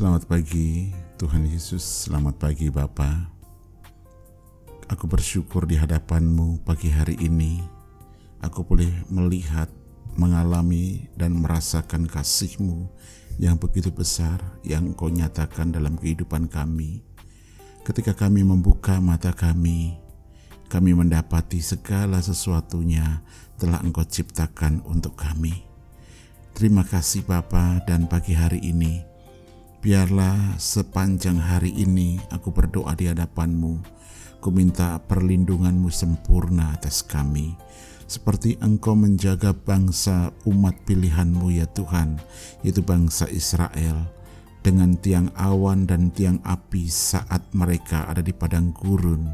Selamat pagi Tuhan Yesus, selamat pagi Bapa. Aku bersyukur di hadapanmu pagi hari ini. Aku boleh melihat, mengalami, dan merasakan kasihmu yang begitu besar yang kau nyatakan dalam kehidupan kami. Ketika kami membuka mata kami, kami mendapati segala sesuatunya telah engkau ciptakan untuk kami. Terima kasih Bapa dan pagi hari ini Biarlah sepanjang hari ini aku berdoa di hadapanmu. Ku minta perlindunganmu sempurna atas kami. Seperti engkau menjaga bangsa umat pilihanmu ya Tuhan, yaitu bangsa Israel. Dengan tiang awan dan tiang api saat mereka ada di padang gurun.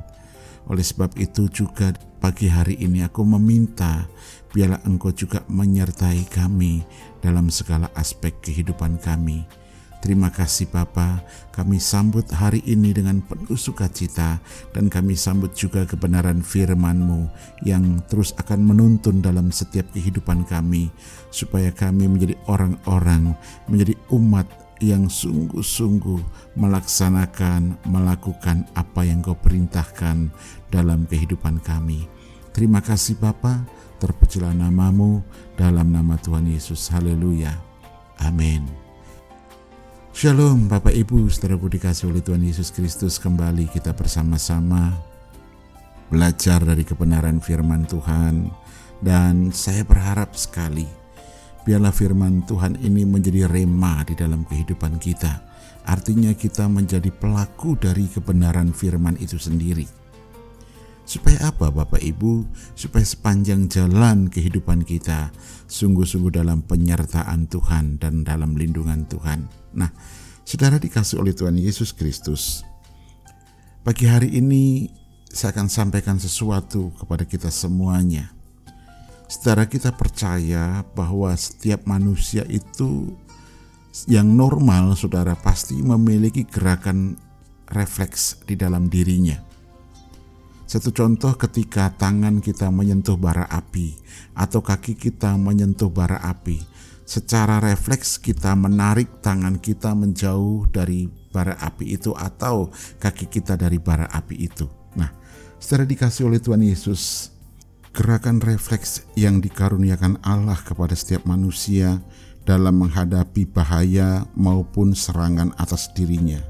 Oleh sebab itu juga pagi hari ini aku meminta biarlah engkau juga menyertai kami dalam segala aspek kehidupan kami Terima kasih Bapa, kami sambut hari ini dengan penuh sukacita dan kami sambut juga kebenaran firman-Mu yang terus akan menuntun dalam setiap kehidupan kami supaya kami menjadi orang-orang, menjadi umat yang sungguh-sungguh melaksanakan, melakukan apa yang Kau perintahkan dalam kehidupan kami. Terima kasih Bapa, terpujilah namamu dalam nama Tuhan Yesus. Haleluya. Amin. Shalom Bapak Ibu, saudaraku dikasih oleh Tuhan Yesus Kristus kembali kita bersama-sama belajar dari kebenaran firman Tuhan dan saya berharap sekali biarlah firman Tuhan ini menjadi rema di dalam kehidupan kita. Artinya kita menjadi pelaku dari kebenaran firman itu sendiri. Supaya apa Bapak Ibu? Supaya sepanjang jalan kehidupan kita sungguh-sungguh dalam penyertaan Tuhan dan dalam lindungan Tuhan. Nah, saudara dikasih oleh Tuhan Yesus Kristus, pagi hari ini saya akan sampaikan sesuatu kepada kita semuanya. Saudara kita percaya bahwa setiap manusia itu yang normal, saudara pasti memiliki gerakan refleks di dalam dirinya. Satu contoh ketika tangan kita menyentuh bara api atau kaki kita menyentuh bara api, secara refleks kita menarik tangan kita menjauh dari bara api itu atau kaki kita dari bara api itu. Nah, secara dikasih oleh Tuhan Yesus, gerakan refleks yang dikaruniakan Allah kepada setiap manusia dalam menghadapi bahaya maupun serangan atas dirinya.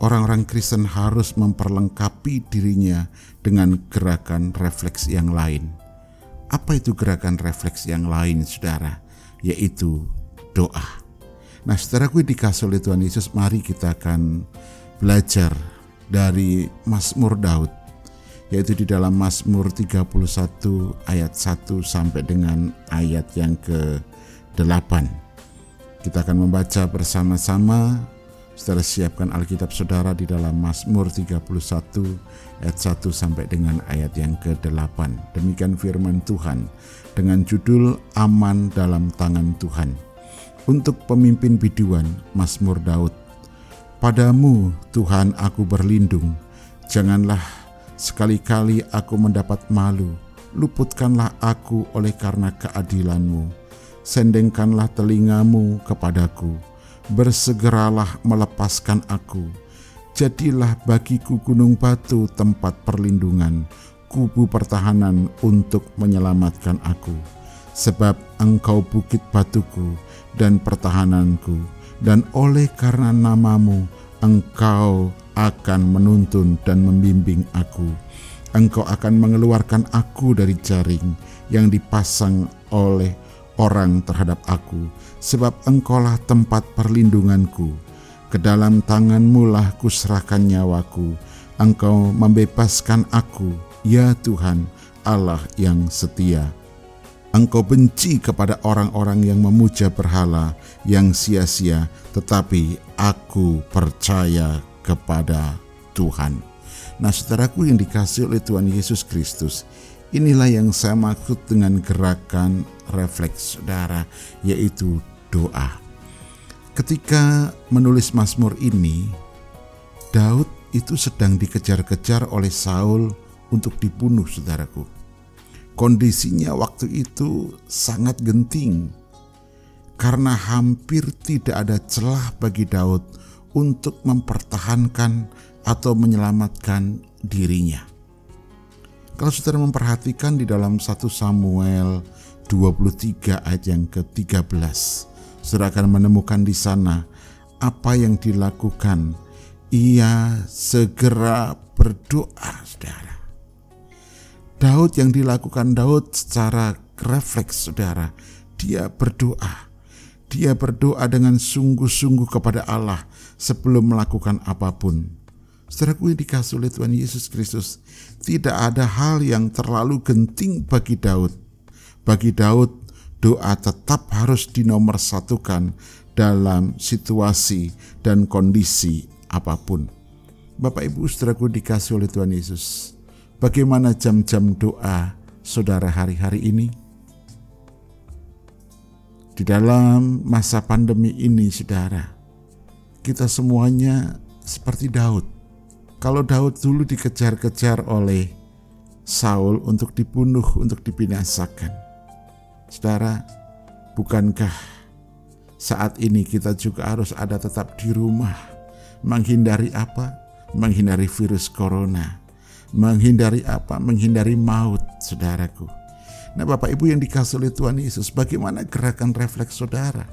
Orang-orang Kristen harus memperlengkapi dirinya dengan gerakan refleks yang lain. Apa itu gerakan refleks yang lain, saudara? Yaitu doa. Nah, setelah gue dikasih oleh Tuhan Yesus, mari kita akan belajar dari Mazmur Daud, yaitu di dalam Mazmur 31 ayat 1 sampai dengan ayat yang ke-8. Kita akan membaca bersama-sama Saudara siapkan Alkitab Saudara di dalam Mazmur 31 ayat 1 sampai dengan ayat yang ke-8. Demikian firman Tuhan dengan judul Aman dalam tangan Tuhan. Untuk pemimpin biduan Mazmur Daud. Padamu Tuhan aku berlindung. Janganlah sekali-kali aku mendapat malu. Luputkanlah aku oleh karena keadilanmu. Sendengkanlah telingamu kepadaku bersegeralah melepaskan aku. Jadilah bagiku gunung batu tempat perlindungan, kubu pertahanan untuk menyelamatkan aku. Sebab engkau bukit batuku dan pertahananku, dan oleh karena namamu engkau akan menuntun dan membimbing aku. Engkau akan mengeluarkan aku dari jaring yang dipasang oleh orang terhadap aku, sebab engkaulah tempat perlindunganku. Ke dalam tanganmu lah kuserahkan nyawaku. Engkau membebaskan aku, ya Tuhan, Allah yang setia. Engkau benci kepada orang-orang yang memuja berhala yang sia-sia, tetapi aku percaya kepada Tuhan. Nah, saudaraku yang dikasih oleh Tuhan Yesus Kristus, Inilah yang saya maksud dengan gerakan refleks saudara, yaitu doa. Ketika menulis Mazmur ini, Daud itu sedang dikejar-kejar oleh Saul untuk dibunuh, saudaraku. Kondisinya waktu itu sangat genting karena hampir tidak ada celah bagi Daud untuk mempertahankan atau menyelamatkan dirinya. Kalau saudara memperhatikan di dalam 1 Samuel 23 ayat yang ke-13, saudara akan menemukan di sana apa yang dilakukan. Ia segera berdoa, saudara. Daud yang dilakukan Daud secara refleks, saudara. Dia berdoa. Dia berdoa dengan sungguh-sungguh kepada Allah sebelum melakukan apa pun. Saudaraku yang dikasih oleh Tuhan Yesus Kristus, tidak ada hal yang terlalu genting bagi Daud. Bagi Daud, doa tetap harus dinomorsatukan dalam situasi dan kondisi apa pun. Bapak Ibu saudaraku dikasih oleh Tuhan Yesus. Bagaimana jam-jam doa saudara hari-hari ini? Di dalam masa pandemi ini saudara, kita semuanya seperti Daud kalau Daud dulu dikejar-kejar oleh Saul untuk dibunuh, untuk dibinasakan. Saudara, bukankah saat ini kita juga harus ada tetap di rumah, menghindari apa? Menghindari virus corona, menghindari apa? Menghindari maut, saudaraku. Nah, Bapak Ibu yang dikasih oleh Tuhan Yesus, bagaimana gerakan refleks saudara?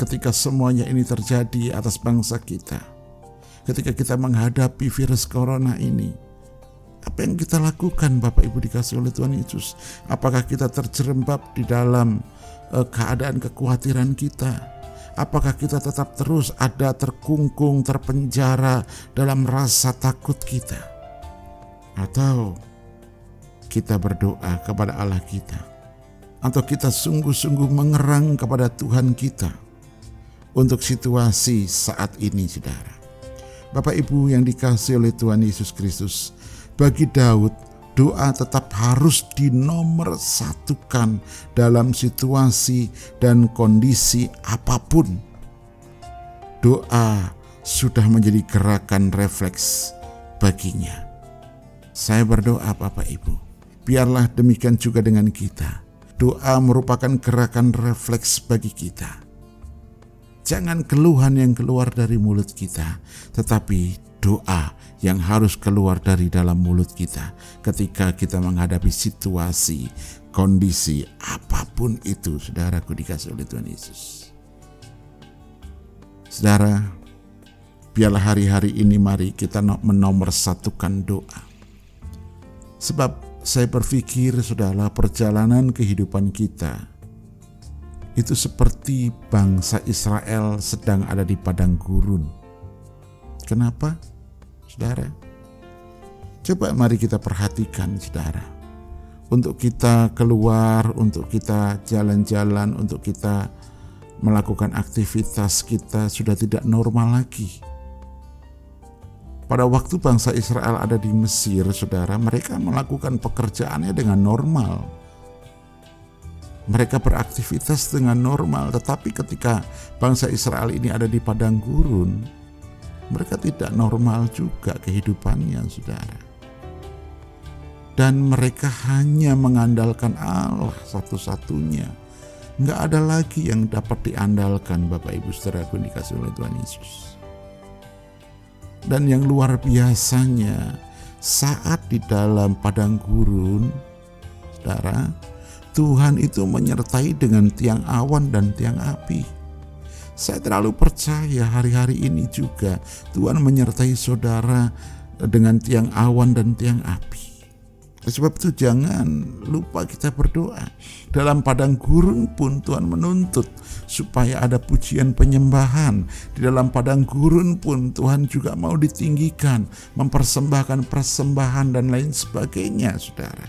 Ketika semuanya ini terjadi atas bangsa kita, ketika kita menghadapi virus corona ini. Apa yang kita lakukan Bapak Ibu dikasih oleh Tuhan Yesus? Apakah kita terjerembab di dalam uh, keadaan kekhawatiran kita? Apakah kita tetap terus ada terkungkung, terpenjara dalam rasa takut kita? Atau kita berdoa kepada Allah kita? Atau kita sungguh-sungguh mengerang kepada Tuhan kita untuk situasi saat ini, saudara? Bapak Ibu yang dikasih oleh Tuhan Yesus Kristus, bagi Daud doa tetap harus dinomorsatukan dalam situasi dan kondisi apa pun. Doa sudah menjadi gerakan refleks baginya. Saya berdoa Bapak Ibu, biarlah demikian juga dengan kita. Doa merupakan gerakan refleks bagi kita Jangan keluhan yang keluar dari mulut kita, tetapi doa yang harus keluar dari dalam mulut kita ketika kita menghadapi situasi, kondisi apa pun itu, saudaraku dikasih oleh Tuhan Yesus. Saudara, biarlah hari-hari ini mari kita menomorsatukan doa. Sebab saya berpikir, saudara, perjalanan kehidupan kita itu seperti bangsa Israel sedang ada di padang gurun. Kenapa? Saudara, coba mari kita perhatikan saudara. Untuk kita keluar, untuk kita jalan-jalan, untuk kita melakukan aktivitas kita sudah tidak normal lagi. Pada waktu bangsa Israel ada di Mesir, saudara, mereka melakukan pekerjaannya dengan normal mereka beraktivitas dengan normal, tetapi ketika bangsa Israel ini ada di padang gurun, mereka tidak normal juga kehidupannya, saudara. Dan mereka hanya mengandalkan Allah satu-satunya. Nggak ada lagi yang dapat diandalkan Bapak Ibu saudara yang dikasih oleh Tuhan Yesus. Dan yang luar biasanya saat di dalam padang gurun, saudara, Tuhan itu menyertai dengan tiang awan dan tiang api. Saya terlalu percaya hari-hari ini juga Tuhan menyertai saudara dengan tiang awan dan tiang api. Sebab itu jangan lupa kita berdoa. Dalam padang gurun pun Tuhan menuntut supaya ada pujian penyembahan. Di dalam padang gurun pun Tuhan juga mau ditinggikan, mempersembahkan persembahan dan lain sebagainya, saudara.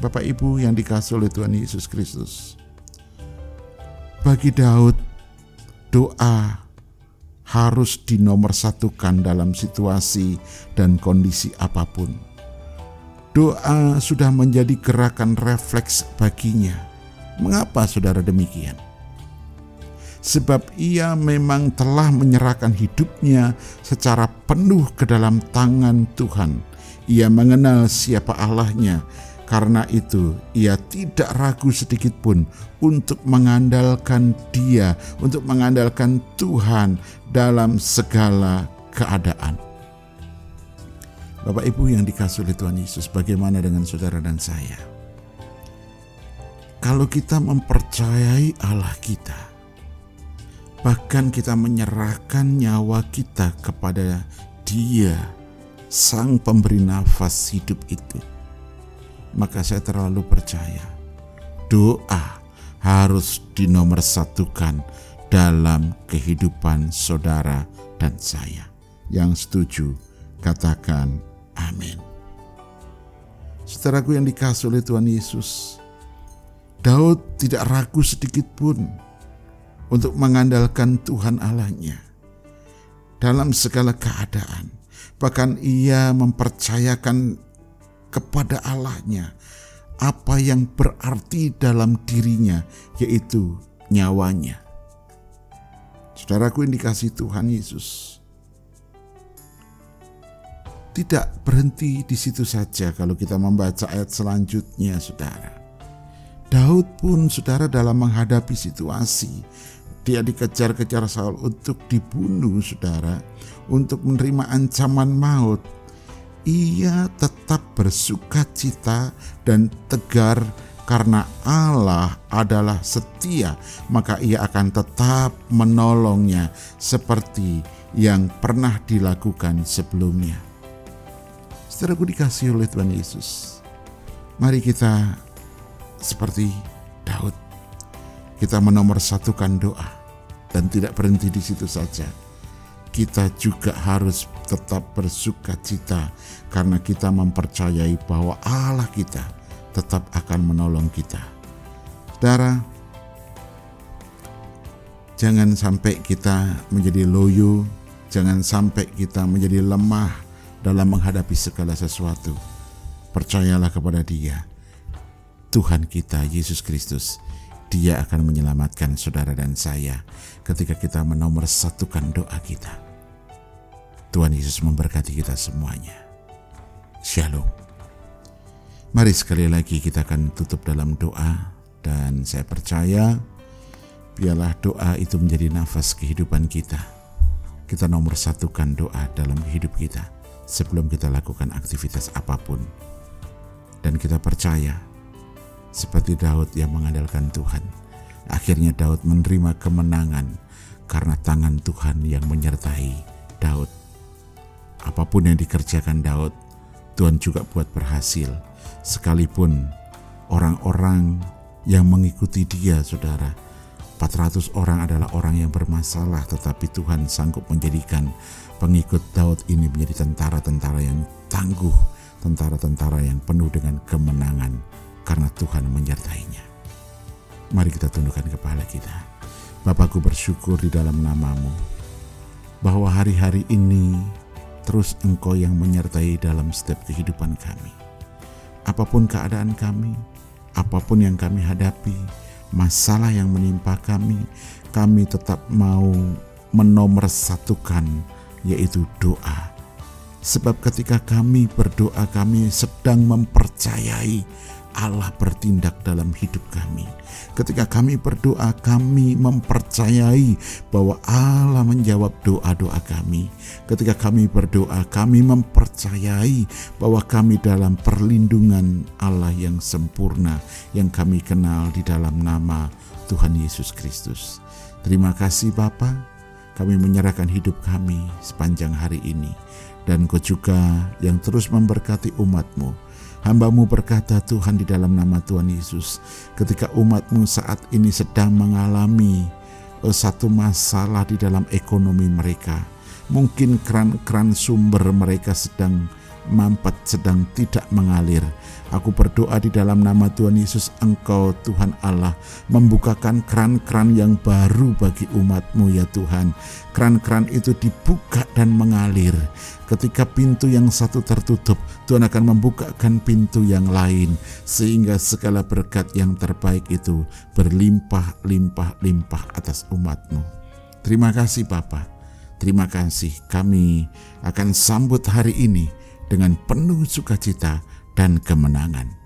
Bapak Ibu yang dikasih oleh Tuhan Yesus Kristus. Bagi Daud, doa harus dinomorsatukan dalam situasi dan kondisi apa pun. Doa sudah menjadi gerakan refleks baginya. Mengapa saudara demikian? Sebab ia memang telah menyerahkan hidupnya secara penuh ke dalam tangan Tuhan. Ia mengenal siapa Allahnya Karena itu, ia tidak ragu sedikit pun untuk mengandalkan Dia, untuk mengandalkan Tuhan dalam segala keadaan. Bapak Ibu yang dikasih oleh Tuhan Yesus, bagaimana dengan saudara dan saya? Kalau kita mempercayai Allah kita, bahkan kita menyerahkan nyawa kita kepada Dia, Sang Pemberi nafas hidup itu maka saya terlalu percaya doa harus dinomorsatukan dalam kehidupan saudara dan saya. Yang setuju, katakan amin. Saudaraku yang dikasih oleh Tuhan Yesus, Daud tidak ragu sedikit pun untuk mengandalkan Tuhan Allahnya dalam segala keadaan. Bahkan ia mempercayakan kepada Allahnya apa yang berarti dalam dirinya, yaitu nyawanya. Saudaraku yang dikasih Tuhan Yesus, tidak berhenti di situ saja kalau kita membaca ayat selanjutnya, saudara. Daud pun, saudara, dalam menghadapi situasi, dia dikejar-kejar Saul untuk dibunuh, saudara, untuk menerima ancaman maut ia tetap bersuka cita dan tegar karena Allah adalah setia, maka ia akan tetap menolongnya seperti yang pernah dilakukan sebelumnya. Saudaraku dikasih oleh Tuhan Yesus, mari kita seperti Daud, kita menomorsatukan doa dan tidak berhenti di situ saja kita juga harus tetap bersuka cita karena kita mempercayai bahwa Allah kita tetap akan menolong kita. Saudara, jangan sampai kita menjadi loyo, jangan sampai kita menjadi lemah dalam menghadapi segala sesuatu. Percayalah kepada Dia, Tuhan kita Yesus Kristus. Dia akan menyelamatkan saudara dan saya ketika kita menomorsatukan doa kita. Tuhan Yesus memberkati kita semuanya. Shalom. Mari sekali lagi kita akan tutup dalam doa dan saya percaya biarlah doa itu menjadi nafas kehidupan kita. Kita nomor satukan doa dalam hidup kita sebelum kita lakukan aktivitas apa pun. Dan kita percaya seperti Daud yang mengandalkan Tuhan. Akhirnya Daud menerima kemenangan karena tangan Tuhan yang menyertai Daud. Apa pun yang dikerjakan Daud, Tuhan juga buat berhasil. Sekalipun orang-orang yang mengikuti dia, saudara, 400 orang adalah orang yang bermasalah, tetapi Tuhan sanggup menjadikan pengikut Daud ini menjadi tentara-tentara yang tangguh, tentara-tentara yang penuh dengan kemenangan karena Tuhan menyertainya. Mari kita tundukkan kepala kita. Bapakku bersyukur di dalam namamu bahwa hari-hari ini terus engkau yang menyertai dalam setiap kehidupan kami. Apa pun keadaan kami, apa pun yang kami hadapi, masalah yang menimpa kami, kami tetap mau menomorsatukan yaitu doa. Sebab ketika kami berdoa kami sedang mempercayai Allah bertindak dalam hidup kami. Ketika kami berdoa, kami mempercayai bahwa Allah menjawab doa-doa kami. Ketika kami berdoa, kami mempercayai bahwa kami dalam perlindungan Allah yang sempurna yang kami kenal di dalam nama Tuhan Yesus Kristus. Terima kasih Bapa, kami menyerahkan hidup kami sepanjang hari ini. Dan kau juga yang terus memberkati umatmu Hambamu berkata Tuhan di dalam nama Tuhan Yesus, ketika umatmu saat ini sedang mengalami eh, satu masalah di dalam ekonomi mereka, mungkin keran-keran sumber mereka sedang mampet, sedang tidak mengalir. Aku berdoa di dalam nama Tuhan Yesus, Engkau Tuhan Allah membukakan keran-keran yang baru bagi umatmu ya Tuhan. Keran-keran itu dibuka dan mengalir. Ketika pintu yang satu tertutup, Tuhan akan membukakan pintu yang lain sehingga segala berkat yang terbaik itu berlimpah-limpah-limpah atas umatmu. Terima kasih Bapak. Terima kasih kami akan sambut hari ini dengan penuh sukacita dan kemenangan.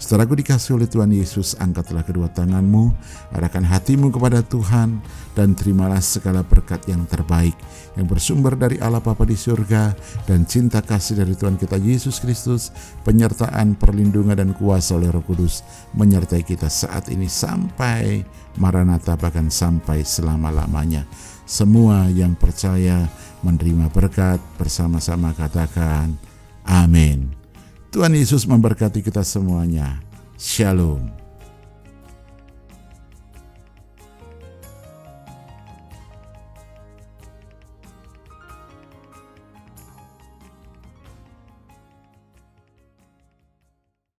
Setelah aku dikasih oleh Tuhan Yesus, angkatlah kedua tanganmu, arahkan hatimu kepada Tuhan, dan terimalah segala berkat yang terbaik yang bersumber dari Allah Bapa di surga dan cinta kasih dari Tuhan kita Yesus Kristus, penyertaan, perlindungan, dan kuasa oleh Roh Kudus menyertai kita saat ini sampai Maranatha bahkan sampai selama-lamanya. Semua yang percaya menerima berkat bersama-sama katakan amin. Tuhan Yesus memberkati kita semuanya. Shalom.